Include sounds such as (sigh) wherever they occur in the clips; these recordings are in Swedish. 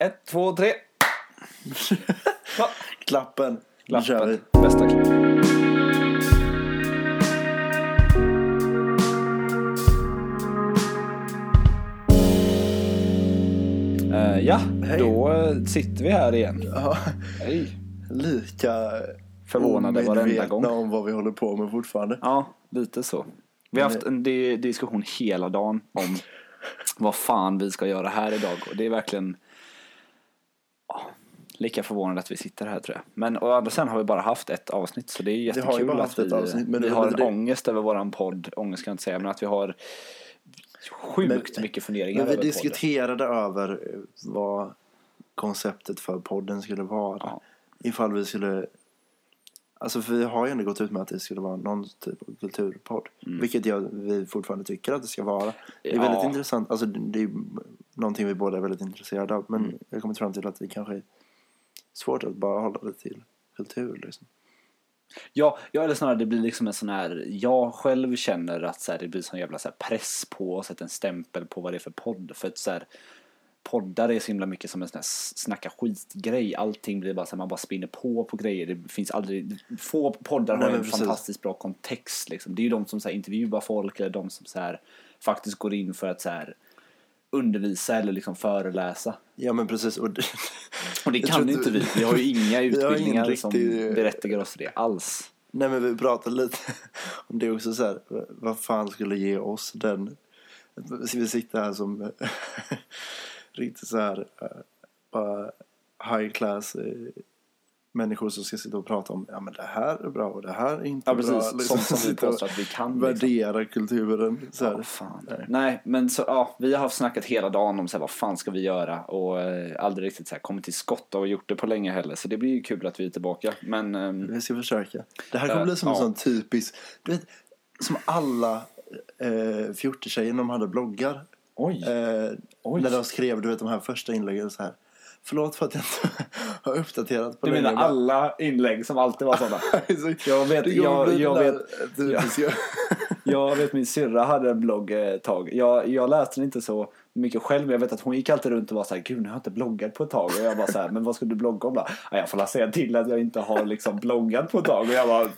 Ett, två, tre. (laughs) Klappen. Nu kör vi. Klappen. Bästa klapp. Eh, ja, Hej. då eh, sitter vi här igen. Ja, Hej. lika Förvånade varenda omedvetna gång. om vad vi håller på med fortfarande. Ja, lite så. Vi har haft en di- diskussion hela dagen om (laughs) vad fan vi ska göra här idag. Och det är verkligen lika förvånande att vi sitter här tror jag. Men å andra sidan har vi bara haft ett avsnitt så det är jättekul bara att vi, ett avsnitt, men vi har en det- ångest över våran podd. Ångest kan jag inte säga, men att vi har sjukt mycket funderingar Men vi över podden. diskuterade över eh, vad konceptet för podden skulle vara. Ja. Ifall vi skulle... Alltså för vi har ju ändå gått ut med att det skulle vara någon typ av kulturpodd. Vilket jag, vi fortfarande tycker att det ska vara. Det är Mm. Ja. väldigt intressant. Alltså det är någonting vi båda är väldigt intresserade av. Men Mm. jag kommit fram till att det kanske svårt att bara hålla det till kultur liksom. Ja, ja, eller snarare det blir liksom en sån här, jag själv känner att så här, det blir sån jävla så här, press på att sätta en stämpel på vad det är för podd. För att så här, poddar är så himla mycket som en sån här snacka skitgrej. Allting blir bara så här, man bara spinner på på grejer. Det finns aldrig, få poddar har en precis. fantastiskt bra kontext liksom. Det är ju de som så här, intervjuar folk eller de som så här, faktiskt går in för att så här, undervisa eller liksom föreläsa. Ja men precis. Och det, Och det kan ju inte vi. Vi har ju inga (laughs) utbildningar som riktig- berättigar oss det alls. Nej men vi pratade lite (laughs) om det också så här. Vad fan skulle ge oss den. Vi sitter här som (laughs) riktigt så här. eh, Bara high class eh, människor som ska sitta och prata om. Ja men det här är bra och det här är inte Ja precis, bra. sånt som vi påstår att vi kan. Liksom. Värdera kulturen. Så här. Ja, fan. Nej. Men så, ja, vi har haft snackat hela dagen om så här, vad fan ska vi göra och eh, aldrig riktigt så här, kommit till skott och gjort det på länge heller. Så det blir ju kul att vi är tillbaka. Men ehm, Vi ska försöka. Det här kommer Eh, bli som en ja. sån typisk. Du vet, som alla eh, fjortistjejer när de hade bloggar. oj, Eh, Oj. när de skrev du vet, de här första inläggen så här. Förlåt för att jag inte (laughs) har uppdaterat på du länge, menar alla inlägg som alltid var sådana? (laughs) Jag vet, jag, jag vet, typiska- (laughs) jag vet min syrra hade en blogg eh, ett tag. Jag, jag läste den inte så mycket själv men jag vet att hon gick alltid runt och var så här, gud nu har jag inte bloggat på ett tag. Och jag bara så här, men vad ska du blogga om då? Ja, jag får la säga till att jag inte har liksom bloggat på ett tag. Och jag bara,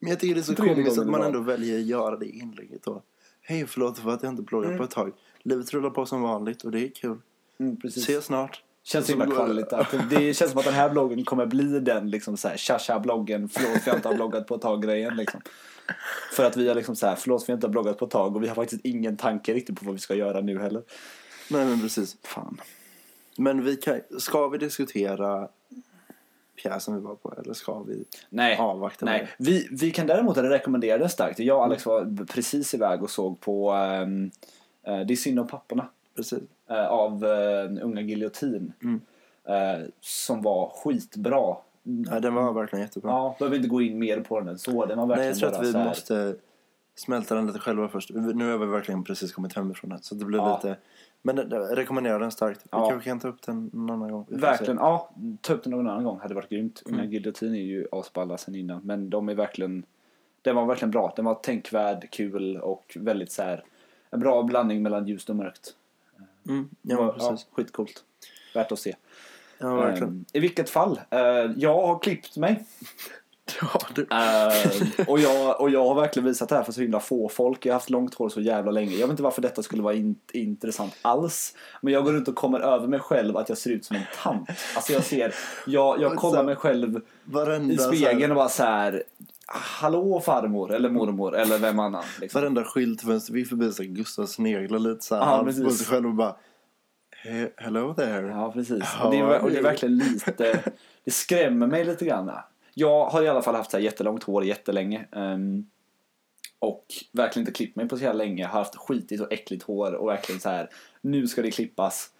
Men jag tycker det är så komiskt att man ändå väljer att göra det inlägget då. Hej förlåt för att jag inte bloggat på ett tag. Livet rullar på som vanligt och det är kul. mm, precis. Ses snart. Känns Så himla. Att det känns som att den här bloggen kommer bli den liksom så här tja bloggen förlåt för jag inte har (laughs) bloggat på ett tag grejen liksom. För att vi har liksom så här förlåt för jag inte har bloggat på ett tag och vi har faktiskt ingen tanke riktigt på vad vi ska göra nu heller. Nej men precis. Fan. Men vi kan, ska vi diskutera pjäsen vi var på eller ska vi Nej, avvakta med nej. Vi, vi kan däremot rekommendera den starkt. Jag och Alex var precis iväg och såg på ehm, eh, Det är synd om papporna? Precis. eh, av uh, Unga Giljotin. Mm. eh, som var skitbra. Nej, den var verkligen jättebra. Ja, behöver inte gå in mer på den än så. Den var Nej, verkligen jag tror att vi måste smälta den lite själva först. Nu har vi verkligen precis kommit hemifrån den. Så det blir Ja. lite... Men jag rekommenderar den starkt. Vi Ja. kanske kan ta upp den någon annan gång. Verkligen, ja. Ta upp det någon annan gång hade varit grymt. Unga Mm. Giljotin är ju asballa sen innan. Men de är verkligen, den var verkligen bra. Den var tänkvärd, kul och väldigt så här en bra blandning mellan ljust och mörkt. Mm, ja, men precis. Ja, skitcoolt. Värt att se. Ja, verkligen. Ehm, I vilket fall, eh, jag har klippt mig. (laughs) Ja, du. Ehm, och, jag, och jag har verkligen visat det här för så himla få folk. Jag har haft långt hår så jävla länge. Jag vet inte varför detta skulle vara in, intressant alls. Men jag går runt och kommer över mig själv att jag ser ut som en tant. Alltså jag ser, jag, jag (laughs) kollar mig själv Varenda, i spegeln och bara så här. Hallå farmor eller mormor eller vem annan. Liksom. varenda skyltfönster vi är förbi så Gustav sneglar lite så här Ja, halvt på sig själv och bara "He- Hello there. Ja, precis. Ja, och, det är, och det är verkligen (laughs) lite... Det skrämmer mig lite grann. Jag har i alla fall haft så här jättelångt hår jättelänge. ehm, och verkligen inte klippt mig på så här länge. Har haft skitigt och äckligt hår och verkligen så här. Nu ska det klippas.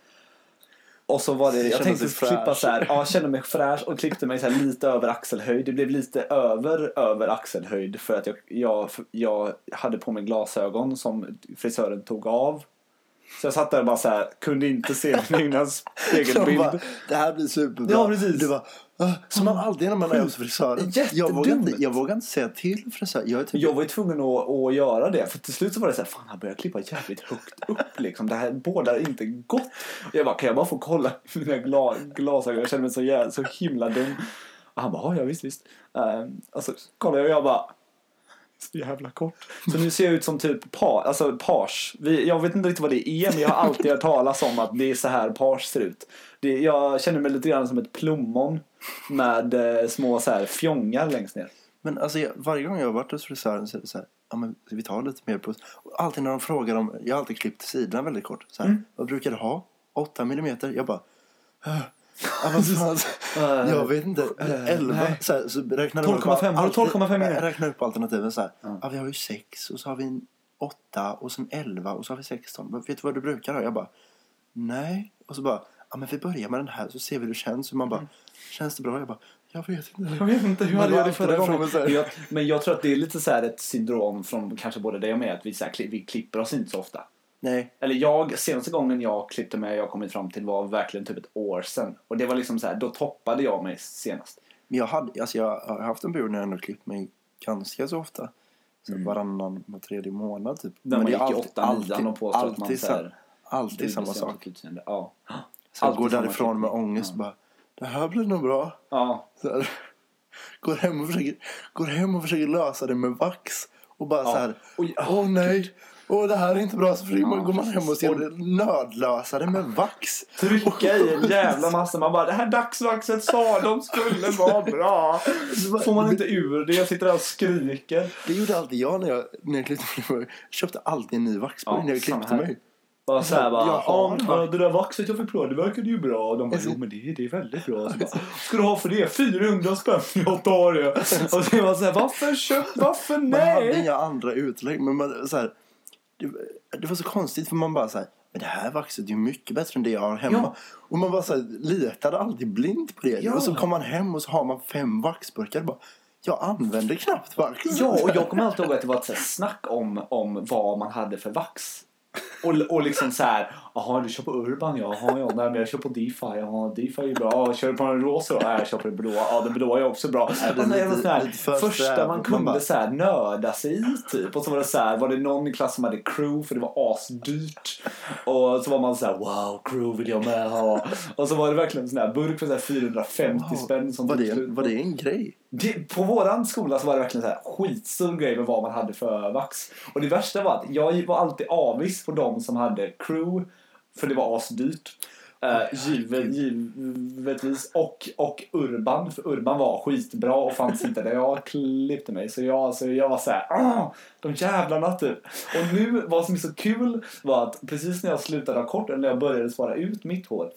Och så var det, jag tänkte sig klippa så här, ja, kände mig fräsch och klippte mig så lite över axelhöjd. Det blev lite över, över axelhöjd för att jag, jag, jag hade på mig glasögon som frisören tog av. Så jag satt där och bara så här, kunde inte se min (laughs) egna spegelbild. bara, det här blir superbra. Ja, precis. Du bara, "Ah", som man alltid när man är hos frisören. Jag vågar, inte, jag vågar inte säga till frisören. Jag typ, Jag var ju tvungen att, att göra det för till slut så var det så här, fan han börjar klippa jävligt högt upp liksom. Det här bådar inte gott. Jag bara, kan jag bara få kolla (laughs) mina gla, glasögon? Jag känner mig så, jävla, så himla dum. Och han bara, "Ja, visst visst. Um, och så kollar jag och jag bara, så (laughs) jävla kort. Så nu ser jag ut som typ pa, alltså page. Vi, jag vet inte riktigt vad det är men jag har alltid hört talas om att det är så här page ser ut. Det, jag känner mig lite grann som ett plommon med eh, små så här fjongar längst ner. Men alltså, jag, varje gång jag har varit hos frisören så är det så här, ja men vi tar lite mer puss. Och alltid när de frågar om, jag har alltid klippt sidorna väldigt kort. Så här, Mm. vad brukar du ha? 8 millimeter? Jag bara, "Ah, ja, vad (laughs) fan. Eh, jag vet inte, eh, 11. nej. Så, här, så räknar de upp 12,5, har du 12,5 alltid- meter? Räknar upp alternativen så här. Ja. Ja. vi har ju 6 och så har vi en 8 och sen 11 och så har vi 16. Men Vet du vad du brukar ha? Jag bara, nej. Och så bara, ja men vi börjar med den här så ser vi hur det känns. Och man bara, känns det bra? Jag bara, jag vet inte. Jag vet inte, hur Men hade jag det förra gången? jag, men jag tror att det är lite så här ett syndrom från kanske både dig och mig att vi, så här, vi klipper oss inte så ofta. Nej, Eller jag, senaste gången jag klippte mig jag kommit fram till var verkligen typ ett år sedan. Och det var liksom så här, då toppade jag mig senast. Men jag, hade, alltså jag har haft en period när jag ändå klippt mig ganska så ofta. Så Mm. varannan, var tredje månad typ. När man gick i alltid- åttan, nian och påstod att man så här, alltid samma sak. utseende. Ja. Så jag Alltid går därifrån med ångest Ja. bara. Det här blir nog bra. Ja. Så (laughs) går, hem och försöker, går hem och försöker lösa det med vax. Och bara Ja. så här. Åh oh, nej. Åh det här är inte bra. Så försöker man, Ja, går man hem och ska precis. nödlösa det med vax. Trycka i en jävla (laughs) massa. Man bara, det här dagsvaxet sa de skulle vara bra. Så (laughs) får man inte ur det. Jag sitter där och skriker. Det gjorde alltid jag när jag, när jag klippte mig. Jag köpte alltid en ny vaxburk Ja, när jag klippte här. mig. Bara såhär bara, Jag har ja, men det där vaxet jag fick prova, det verkade ju bra. Och de bara, jo men det, det är väldigt bra. Så bara, Ska du ha för det? 400 spänn, jag tar det. Och så är man såhär, varför köp, varför Man hade nej? inga andra utlägg. Men man, så här, det, det var så konstigt för man bara så här, men det här vaxet är ju mycket bättre än det jag har hemma. Ja. Och man bara så här, litade alltid blint på det. Ja. Och så kom man hem och så har man fem vaxburkar. Bara, jag använder knappt vax. Ja, och jag kommer alltid ihåg att det var ett så snack om, om vad man hade för vax. Och, och liksom så här, jaha du kör på Urban, ja, jaha, ja, nej, men jag kör på DeFi, jaha, DeFi är bra, ja, kör du på den rosa? Nej, jag kör på den blåa, ja den blåa är också bra. det så är det lite- så här, första man Man kunde bara- så här nörda sig i typ. Och så var det så här, var det någon i klassen som hade crew för det var asdyrt. Och så var man så här, wow, crew vill jag med ha. Och så var det verkligen en sån här burk för så här 450 Wow. spänn som var, det, slut. var det en grej? Det, på våran skola så var det verkligen så här skitstor grej med vad man hade för vax. Och det värsta var att jag var alltid avis på de som hade crew, för det var asdyrt. Uh, givet, givetvis. Och, och Urban, för Urban var skitbra och fanns inte där jag klippte mig. Så jag, så jag var så här, ah, de jävlarna typ. Och nu, vad som är så kul var att precis när jag slutade ha kort, eller när jag började spara ut mitt hår,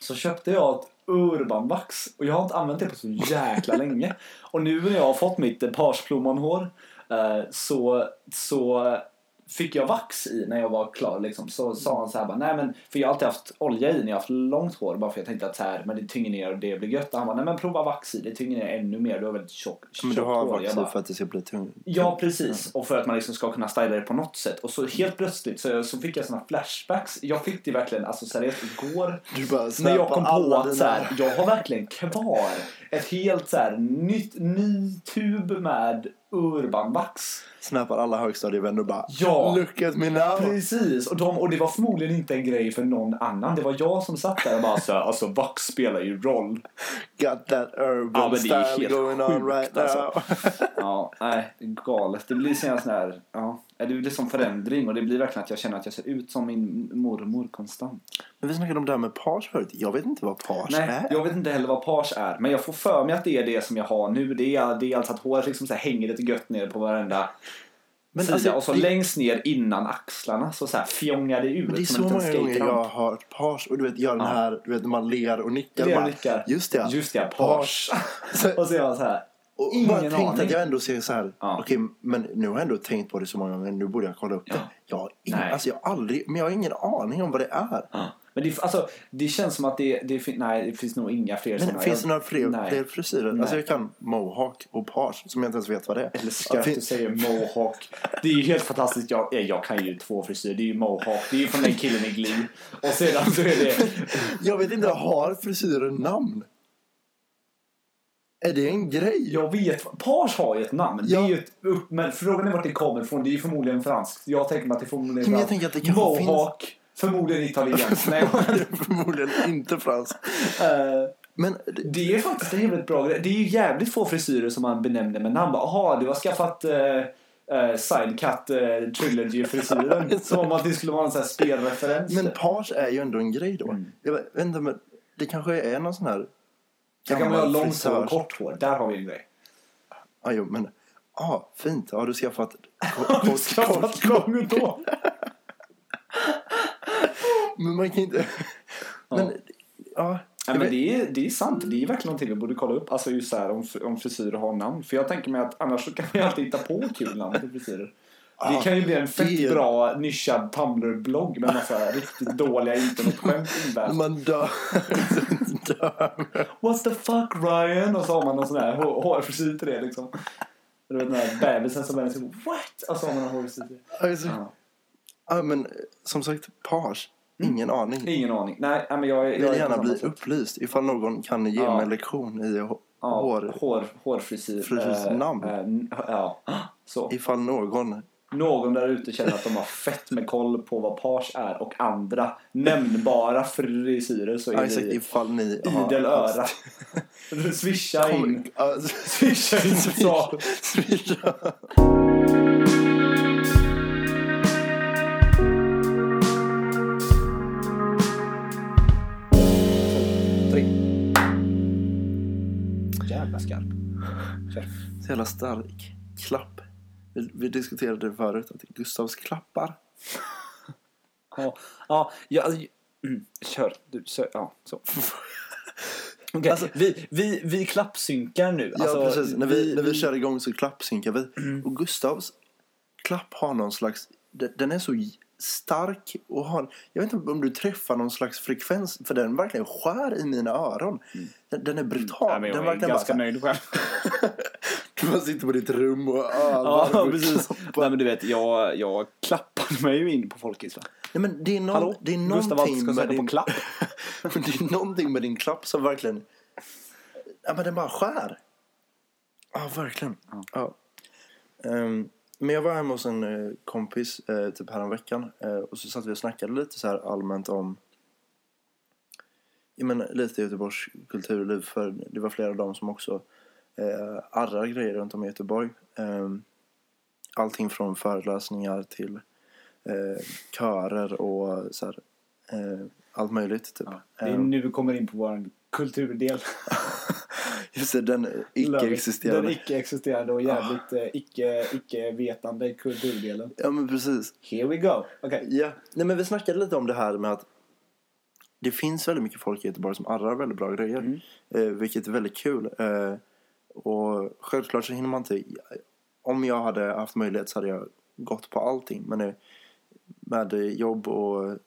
så köpte jag ett Urban Vax och jag har inte använt det på så jäkla länge. Och nu när jag har fått mitt eh, parsplommonhår eh, så, så fick jag vax i när jag var klar liksom. Så sa han så här bara, nej men för jag har alltid haft olja i när jag har haft långt hår bara för jag tänkte att så här, men det tynger ner och det blir gött. Och han bara, nej men prova vax i, det tynger ner ännu mer, du har väldigt tjock, Men du tjockt har hår. vax i för att det ska bli tungt. Ja, precis. Och för att man liksom ska kunna styla det på något sätt. Och så helt plötsligt så, så fick jag såna flashbacks. Jag fick det verkligen, alltså seriöst, igår. Du bara När jag kom på att så här, jag har verkligen kvar ett helt så här, nytt, ny tub med Urban Vax. Snappar alla högstadievänner och bara Ja. Look at me now. Precis, och, de, och det var förmodligen inte en grej för någon annan. Det var jag som satt där och bara så alltså vax spelar ju roll. Got that urban Ja, style going on right alltså. now. (laughs) Ja, nej, galet. Det blir sån här, ja, det blir som förändring och det blir verkligen att jag känner att jag ser ut som min mormor konstant. Men vi snackade om det här med page förut. Jag vet inte vad page Nej, är. jag vet inte heller vad page är. Men jag får för mig att det är det som jag har nu. Det är, det är alltså att håret liksom så hänger lite gött ner på varenda Men sida. alltså, och så det- längst ner innan axlarna så, så här fjongar det ut det är som så många gånger jag har page och du vet gör den Ja. här, du vet när man ler och nickar. Ler och nickar. Just det. Just det, page. (laughs) och så är jag så här. Och Ingen bara tänkt aning. att jag ändå ser så här, Ja. okej men nu har jag ändå tänkt på det så många gånger, nu borde jag kolla upp det. Ja. Jag har, ingen, alltså jag har aldrig, men jag har ingen aning om vad det är. Ja. Men det, alltså, det känns som att det, det, fin- nej, det finns nog inga fler såna. finns det några fler, nej. fler frisyrer? Nej. Alltså jag kan mohawk och page som jag inte ens vet vad det är. Älskar Ja, att du säger mohawk. Det är ju helt fantastiskt. Jag, eh, jag kan ju två frisyrer. Det är ju mohawk. Det är ju från den killen i Glee. Och sedan så är det... (laughs) Jag vet inte, har frisyrer namn? Är det en grej? Jag vet, Page har ju ett namn. Det Ja. är ju ett upp, men frågan är vart det kommer ifrån. Det är ju förmodligen franskt. Jag tänker mig att det är förmodligen Men jag tänker att det kanske Mohawk. Förmodligen italienskt. (laughs) Nej, Förmodligen inte fransk. (laughs) eh, Men det- det är faktiskt en jävligt bra grej. Det är ju jävligt få frisyrer som man benämner med namn. Jaha, du har skaffat uh, uh, Sidecut uh, Trilogy-frisyren. (laughs) Som om att det skulle vara en sån här spelreferens. Men page är ju ändå en grej då. Mm. Jag vet inte, men det kanske är någon sån här... Sen kan man ha långt hår och kort hår. Där har vi en grej. Ja, jo, men... Ja, fint. Har du skaffat... Har du skaffat långt hår? Men man kan inte... Men, ja. Nej, men det, är, det är sant. Det är verkligen någonting vi borde kolla upp. Alltså just så här om, om frisyrer har namn. För jag tänker mig att annars så kan ju alltid hitta på kul namn till frisyrer. Det Ja, kan ju bli en fett bra nischad Tumblr-blogg med massa riktigt dåliga internetskämt invävt. Man dör. (laughs) What the fuck Ryan? Och så har man någon sån här hår- hårfrisyr till det liksom. Du vet den här bebisen som är så what? Och så har man en hårfrisyr till det. Alltså, Ja. ja, men som sagt, page. Ingen aning. Ingen aning. Nej, men jag, är- Jag vill är gärna bli upplyst ifall någon kan ge Ja. mig en lektion i Ja, hår. hår, hårfrisyr. Frisyrsnamn. Eh, eh, n- ja, (laughs) så. Ifall någon... Någon där ute känner att de har fett med koll på vad page är och andra nämnbara frisyrer så är Ja, ifall ni idel öra. (laughs) Swisha in. Swisha in. Swisha. Skarp. Kör. Så jävla stark. Klapp. Vi, vi diskuterade förut att Gustavs klappar. Ja, ja, ja mm, kör. Du, så, ja, så. Okej, Alltså- vi, vi, vi klappsynkar nu. Ja, Alltså, precis. När vi, när vi kör igång så klappsynkar vi. Och Gustavs klapp har någon slags... den- är så stark och har... Jag vet inte om du träffar någon slags frekvens. För den verkligen skär i mina öron. Den, den är brutal. Ja, men den jag är ganska bara, nöjd själv. (laughs) Du bara sitter på ditt rum och... Ja, varv och precis. klappar. Nej, men du vet, jag, jag klappade mig ju in på Folkis va? Nej, men det är, någon, Hallå? det är någonting ska med din... på klapp. (laughs) Det är någonting med din klapp som verkligen... Ja, men den bara skär. Ja, verkligen. Ja. Ehm, men jag var hemma hos en eh, kompis uh, typ häromveckan. Uh, och så satt vi och snackade lite så här allmänt om... Jag menar, lite Göteborgs kulturliv. För det var flera av dem som också uh, arrar grejer runt om i Göteborg. Ehm, allting från föreläsningar till uh, körer och så här, eh, allt möjligt. Typ. Ja, det är nu vi kommer in på vår kulturdel. (laughs) (laughs) Just det, den icke-existerande. Den icke-existerande och jävligt eh, icke, icke-vetande kulturdelen. Ja, men precis. Here we go. Okej. Ja. Nej, men vi snackade lite om det här med att det finns väldigt mycket folk i Göteborg som arrar väldigt bra grejer. Mm. Eh, vilket är väldigt kul. Eh, och självklart så hinner man inte... Om jag hade haft möjlighet så hade jag gått på allting. Men eh, med jobb och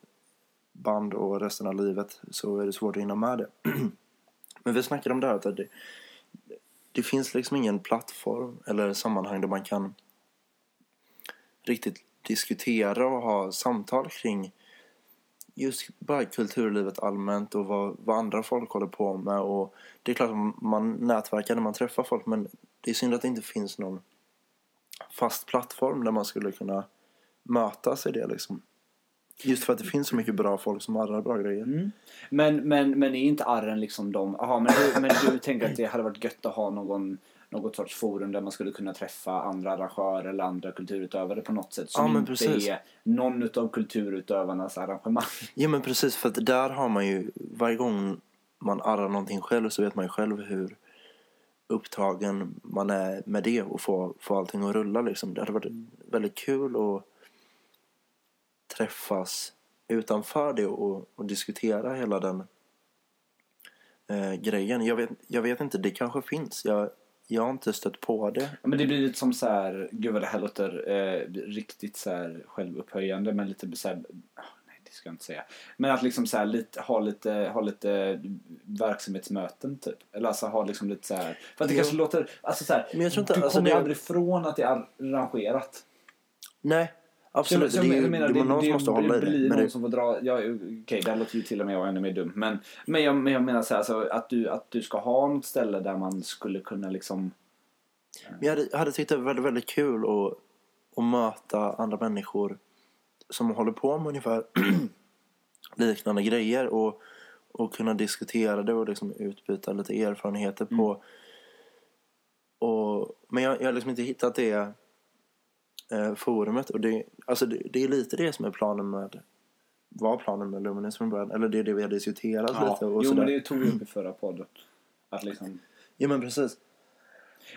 band och resten av livet så är det svårt att hinna med det. (clears throat) men vi snackade om det här att det, det finns liksom ingen plattform eller sammanhang där man kan riktigt diskutera och ha samtal kring just bara kulturlivet allmänt och vad, vad andra folk håller på med. Och det är klart att man nätverkar när man träffar folk men det är synd att det inte finns någon fast plattform där man skulle kunna mötas i det liksom. Just för att det finns så mycket bra folk som arrar bra grejer. Mm. Men, men, men är inte arren liksom de... Aha, men, du, men du tänker att det hade varit gött att ha någon, något sorts forum där man skulle kunna träffa andra arrangörer eller andra kulturutövare på något sätt som Ja, inte precis. är någon utav kulturutövarnas arrangemang. Ja men precis för att där har man ju varje gång man arrar någonting själv så vet man ju själv hur upptagen man är med det och få, få allting att rulla liksom. Det hade varit väldigt kul att träffas utanför det och, och diskutera hela den eh, grejen. Jag vet, jag vet inte, det kanske finns. Jag, jag har inte stött på det. Ja, men det blir lite som så här, gud vad det här låter eh, riktigt så här självupphöjande men lite så här, ah, nej, det ska jag inte säga. Men att liksom så här, lite, ha, lite, ha lite verksamhetsmöten typ. Eller alltså ha liksom lite så här. För att det Jo. kanske låter, alltså så här, Men jag tror inte- du alltså kommer ju det- aldrig ifrån att det är arrangerat. Nej, absolut. Så jag det ju menar, det är någon det, som måste hålla i det det. någon det, som får dra, ja okej där låter ju till och med jag ännu mer dum. Men, men, jag, men jag menar så här, alltså, att, du, att du ska ha något ställe där man skulle kunna liksom men jag hade, jag hade tyckt det var väldigt, väldigt kul att, att möta andra människor som håller på med ungefär (clears throat) liknande grejer och, och kunna diskutera det och liksom utbyta lite erfarenheter på. Och, men jag, jag har liksom inte hittat det eh, forumet. Och det, alltså det, det är lite det som är planen med var planen med Luminous från början. Eller det är det vi har diskuterat Ja, lite. Och jo sådär. men det tog vi upp i förra podden. Att liksom Ja men precis.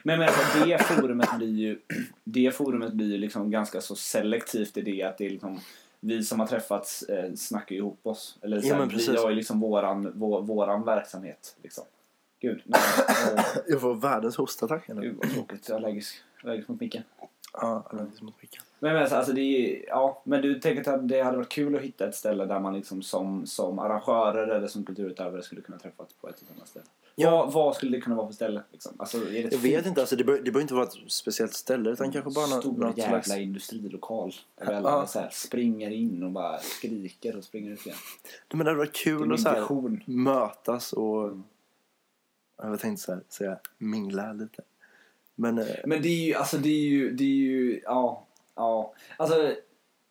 Men, men alltså, det forumet blir ju Det forumet blir ju liksom ganska så selektivt i det att det är liksom Vi som har träffats eh, snackar ihop oss. Eller så Ja, vi har ju liksom våran, vår, våran verksamhet liksom. Gud, nej, åh, (laughs) Jag får världens hostattack nu. gud vad tråkigt. Jag är allergisk, allergisk mot micken. Ja, allergisk mot micken. Men, men alltså, det är, ja, men du tänker att det hade varit kul att hitta ett ställe där man liksom som, som arrangörer eller som kulturutövare skulle kunna träffas på ett och samma ställe. Ja. Vad, vad skulle det kunna vara för ställe? Liksom? Alltså, är det ett Jag vet inte, alltså det behöver inte vara ett speciellt ställe utan kanske bara Stor något jävla slags... industrilokal. Där alla Ja. så här springer in och bara skriker och springer ut igen. Men det hade varit kul att så här, mötas och... Jag tänkte så här, säga mingla lite. Men eh, Men det är ju, alltså det är ju, det är ju, ja, ja. Alltså,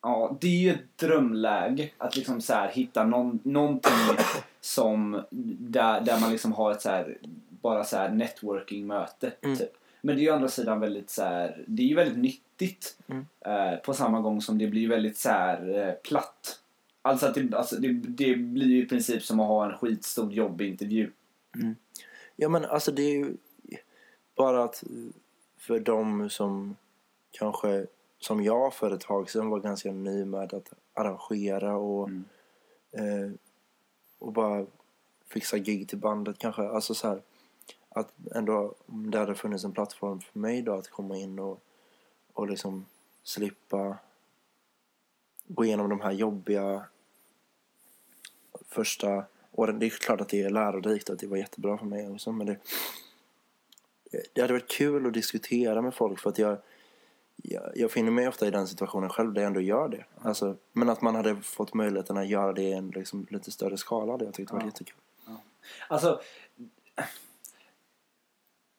ja, det är ju ett drömläge att liksom så här hitta någon, någonting som, där, där man liksom har ett så här, bara så här networking-möte. Mm. Typ. Men det är ju å andra sidan väldigt så här, det är ju väldigt nyttigt. Mm. Eh, på samma gång som det blir väldigt så här eh, platt. Alltså att det, alltså det, det blir ju i princip som att ha en skitstor jobbintervju. Ja men alltså det är ju bara att för de som kanske som jag för ett tag sedan var ganska ny med att arrangera och, Mm. eh, och bara fixa gig till bandet kanske. Alltså så här, att ändå om det hade funnits en plattform för mig då att komma in och, och liksom slippa gå igenom de här jobbiga första åren. Det är klart att det är lärorikt och att det var jättebra för mig också. Men det, det hade varit kul att diskutera med folk för att jag, jag, jag finner mig ofta i den situationen själv där jag ändå gör det. Alltså, men att man hade fått möjligheten att göra det i en liksom, lite större skala hade jag tyckt var Ja. jättekul. Alltså,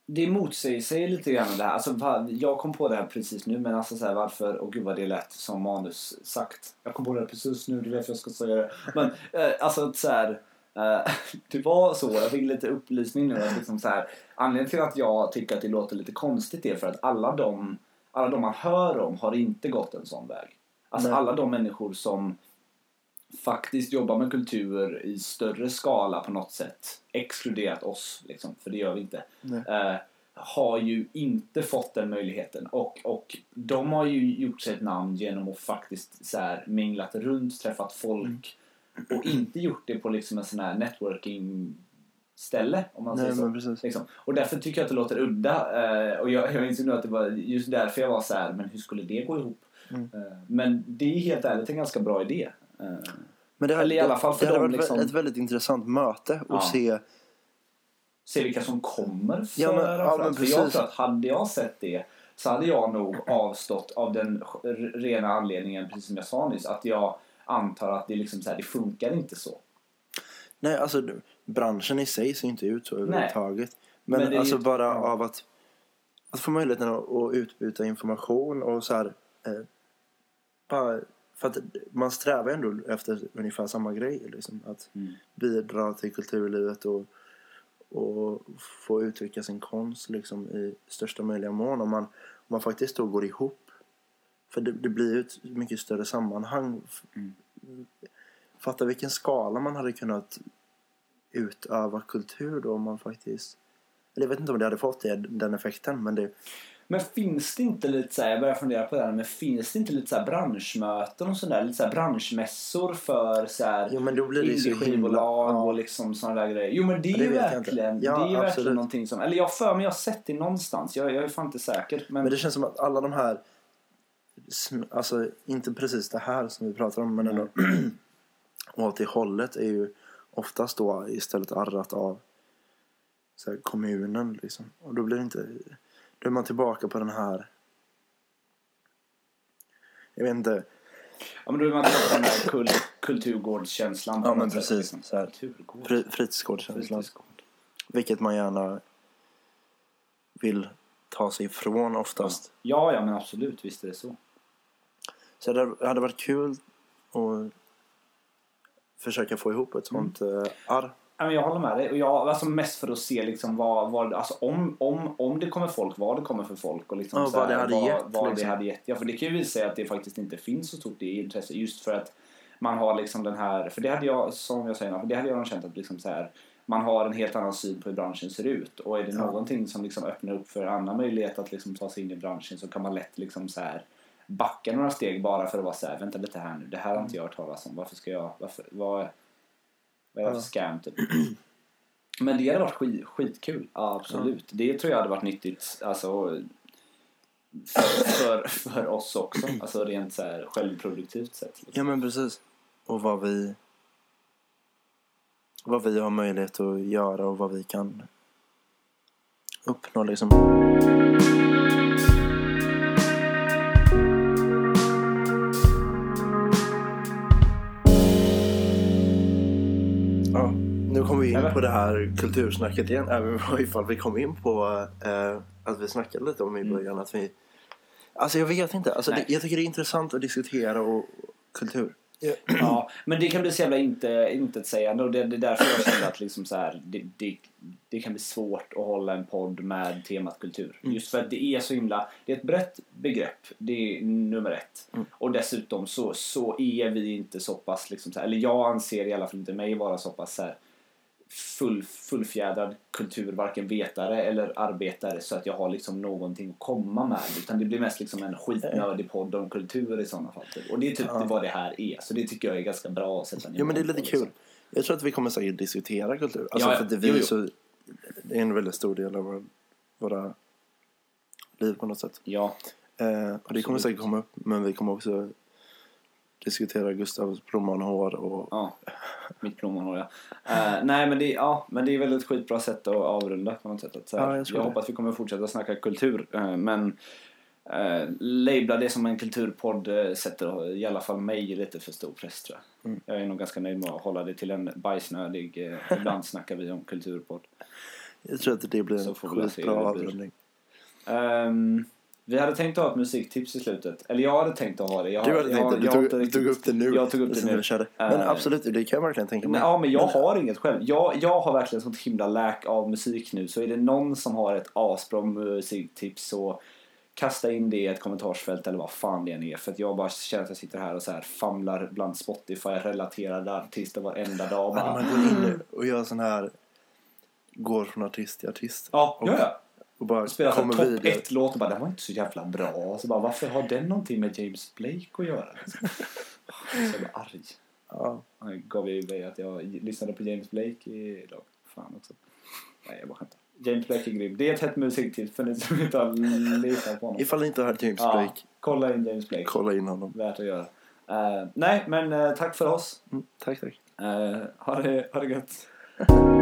det motsäger sig lite grann det här. Alltså, jag kom på det här precis nu, men alltså så här, varför, och gud vad det lät som manus sagt. Jag kom på det här precis nu, det är därför jag ska säga det. Men eh, alltså så här, (laughs) det var så, jag fick lite upplysning nu. Att liksom så här, anledningen till att jag tycker att det låter lite konstigt är för att alla de, alla de man hör om har inte gått en sån väg. Alltså Nej. alla de människor som faktiskt jobbar med kultur i större skala på något sätt, exkluderat oss, liksom, för det gör vi inte, eh, har ju inte fått den möjligheten. Och, och de har ju gjort sig ett namn genom att faktiskt så här, minglat runt, träffat folk och inte gjort det på liksom en sån här networking ställe om man säger Nej, så. men precis. Liksom. Och därför tycker jag att det låter udda. Eh, och jag, jag insåg nu att det var just därför jag var så här, men hur skulle det gå ihop? Mm. Eh, men det är helt ärligt en ganska bra idé. Eh, Men det, Eller i alla fall för det hade dem, varit liksom- ett väldigt intressant möte att Ja. se se vilka som kommer för Ja, men- ja, men För jag tror att hade jag sett det så hade jag nog avstått av den rena anledningen, precis som jag sa nyss, att jag antar att det, liksom så här, det funkar inte så. Nej, alltså branschen i sig ser inte ut så överhuvudtaget. Men, Men alltså ju- bara av att, att få möjligheten att, att utbyta information och så här. Eh, bara, för att man strävar ändå efter ungefär samma grej. Liksom, att Mm. bidra till kulturlivet och, och få uttrycka sin konst liksom, i största möjliga mån. Om man, om man faktiskt då går ihop. För det, det blir ju ett mycket större sammanhang. Mm. Fatta vilken skala man hade kunnat utöva kultur då om man faktiskt... Eller jag vet inte om det hade fått det, den effekten men det... Men finns det inte lite så här, jag börjar fundera på det här, men finns det inte lite så branschmöten och sådär, lite så branschmässor för så här Jo men då blir det ju så himla... indieskivbolag Ja. och liksom sådana där grejer. Jo men det är ju verkligen, Ja, det är verkligen någonting som, eller jag för mig jag har sett det någonstans, jag, jag är fan inte säker. Men, Men det känns som att alla de här, alltså inte precis det här som vi pratar om men ändå Och (clears throat) åt det hållet är ju oftast då istället arrat av så här, kommunen liksom. Och då blir det inte... Då är man tillbaka på den här... Jag vet inte. Ja men då är man tillbaka på den här kul, kulturgårdskänslan. Ja, men precis. liksom. Så här. Fri, fritidsgårdskänslan. Fritidsgård. Vilket man gärna vill ta sig ifrån oftast. Ja, ja men absolut, visst är det så. Så det hade varit kul att försöka få ihop ett sånt Mm. arr. Jag håller med dig. Och jag, alltså mest för att se liksom vad, vad, alltså om, om, om det kommer folk, vad det kommer för folk och liksom Ja, vad det hade vad, gett, vad liksom. det hade gett. Ja, för det kan ju visa sig att det faktiskt inte finns så stort intresse just för att man har liksom den här, för det hade jag, som jag säger, för det hade jag känt att liksom så här, man har en helt annan syn på hur branschen ser ut och är det Ja. någonting som liksom öppnar upp för en annan möjlighet att liksom ta sig in i branschen så kan man lätt liksom så här backa några steg bara för att vara så här, vänta lite här nu, det här har inte jag hört talas om, varför ska jag, varför, vad, vad är det för scam typ? (clears throat) Men det hade varit skit, skitkul, ja, absolut. Det tror jag hade varit nyttigt alltså, för, för, för oss också. (clears throat) Alltså rent så här självproduktivt sett. Liksom. Ja men precis. Och vad vi vad vi har möjlighet att göra och vad vi kan uppnå liksom. In på det här kultursnacket igen. Även (laughs) ifall vi kom in på eh, att vi snackade lite om i början att vi... Alltså jag vet inte. Alltså, det, jag tycker det är intressant att diskutera och kultur. Ja, men det kan bli så jävla inte, intetsägande och det, det är därför jag kände att liksom så här, det, det, det kan bli svårt att hålla en podd med temat kultur. Just för att det är så himla, det är ett brett begrepp, det är nummer ett. Och dessutom så, så är vi inte så pass, liksom så här, eller jag anser i alla fall inte mig vara så pass så här, full, fullfjädrad kultur, varken vetare eller arbetare så att jag har liksom någonting att komma med. Utan det blir mest liksom en skitnördig podd om kultur i sådana fall. Typ. Och det är typ vad det här är. Så det tycker jag är ganska bra att sätta ner Ja men det är lite på, liksom. kul. Jag tror att vi kommer säkert diskutera kultur. Alltså Ja, ja. för det, vi Jo, jo. Så, det är en väldigt stor del av våra, våra liv på något sätt. Ja, Eh, och det kommer säkert komma upp. Men vi kommer också diskutera Gustavs blommanhår och ja. Mitt plommonhår ja. Eh, nej men det, ja, men det är väl ett skitbra sätt att avrunda på något sätt. Att, så här, Ja, jag jag hoppas vi kommer fortsätta snacka kultur. eh, men uh, labla det som en kulturpodd eh, sätter i alla fall mig lite för stor press tror jag. Mm. Jag är nog ganska nöjd med att hålla det till en bajsnödig. Uh, (laughs) ibland snackar vi om kulturpodd. jag tror att det blir en skitbra avrundning. Ehm, vi hade tänkt att ha ett musiktips i slutet. Eller jag hade tänkt att ha det. Jag, Du hade jag, tänkt det, du tog, riktigt- tog upp det nu. Jag tog upp det nu. körde. Men Eh, absolut, det kan jag verkligen tänka mig. Ja, men jag har inget själv. Jag, jag har verkligen sånt himla läk av musik nu. Så är det någon som har ett asbra musiktips så kasta in det i ett kommentarsfält eller vad fan det än är. För att jag bara känner att jag sitter här och så här famlar bland Spotify-relaterade artister varenda dag. Men Bara, man går in nu och gör sån här går från artist till artist. ja, och, ja, ja. Och bara Spelar så kommer topp vidare. ett låt och bara den var inte så jävla bra. Så bara varför har den någonting med James Blake att göra? Liksom. (laughs) Jag så jävla arg. Ja. Jag gav dig att jag lyssnade på James Blake idag. Fan också. Nej, jag bara skämtar. James Blake är grym. Det är ett hett musiktips för ni som inte har lyssnat på honom. Ifall ni inte har hört James Ja, Blake, kolla in James Blake. kolla in honom. Värt att göra. Eh, nej, men eh, tack för oss. Mm, tack, tack. Uh, ha, det, ha det gött. (laughs)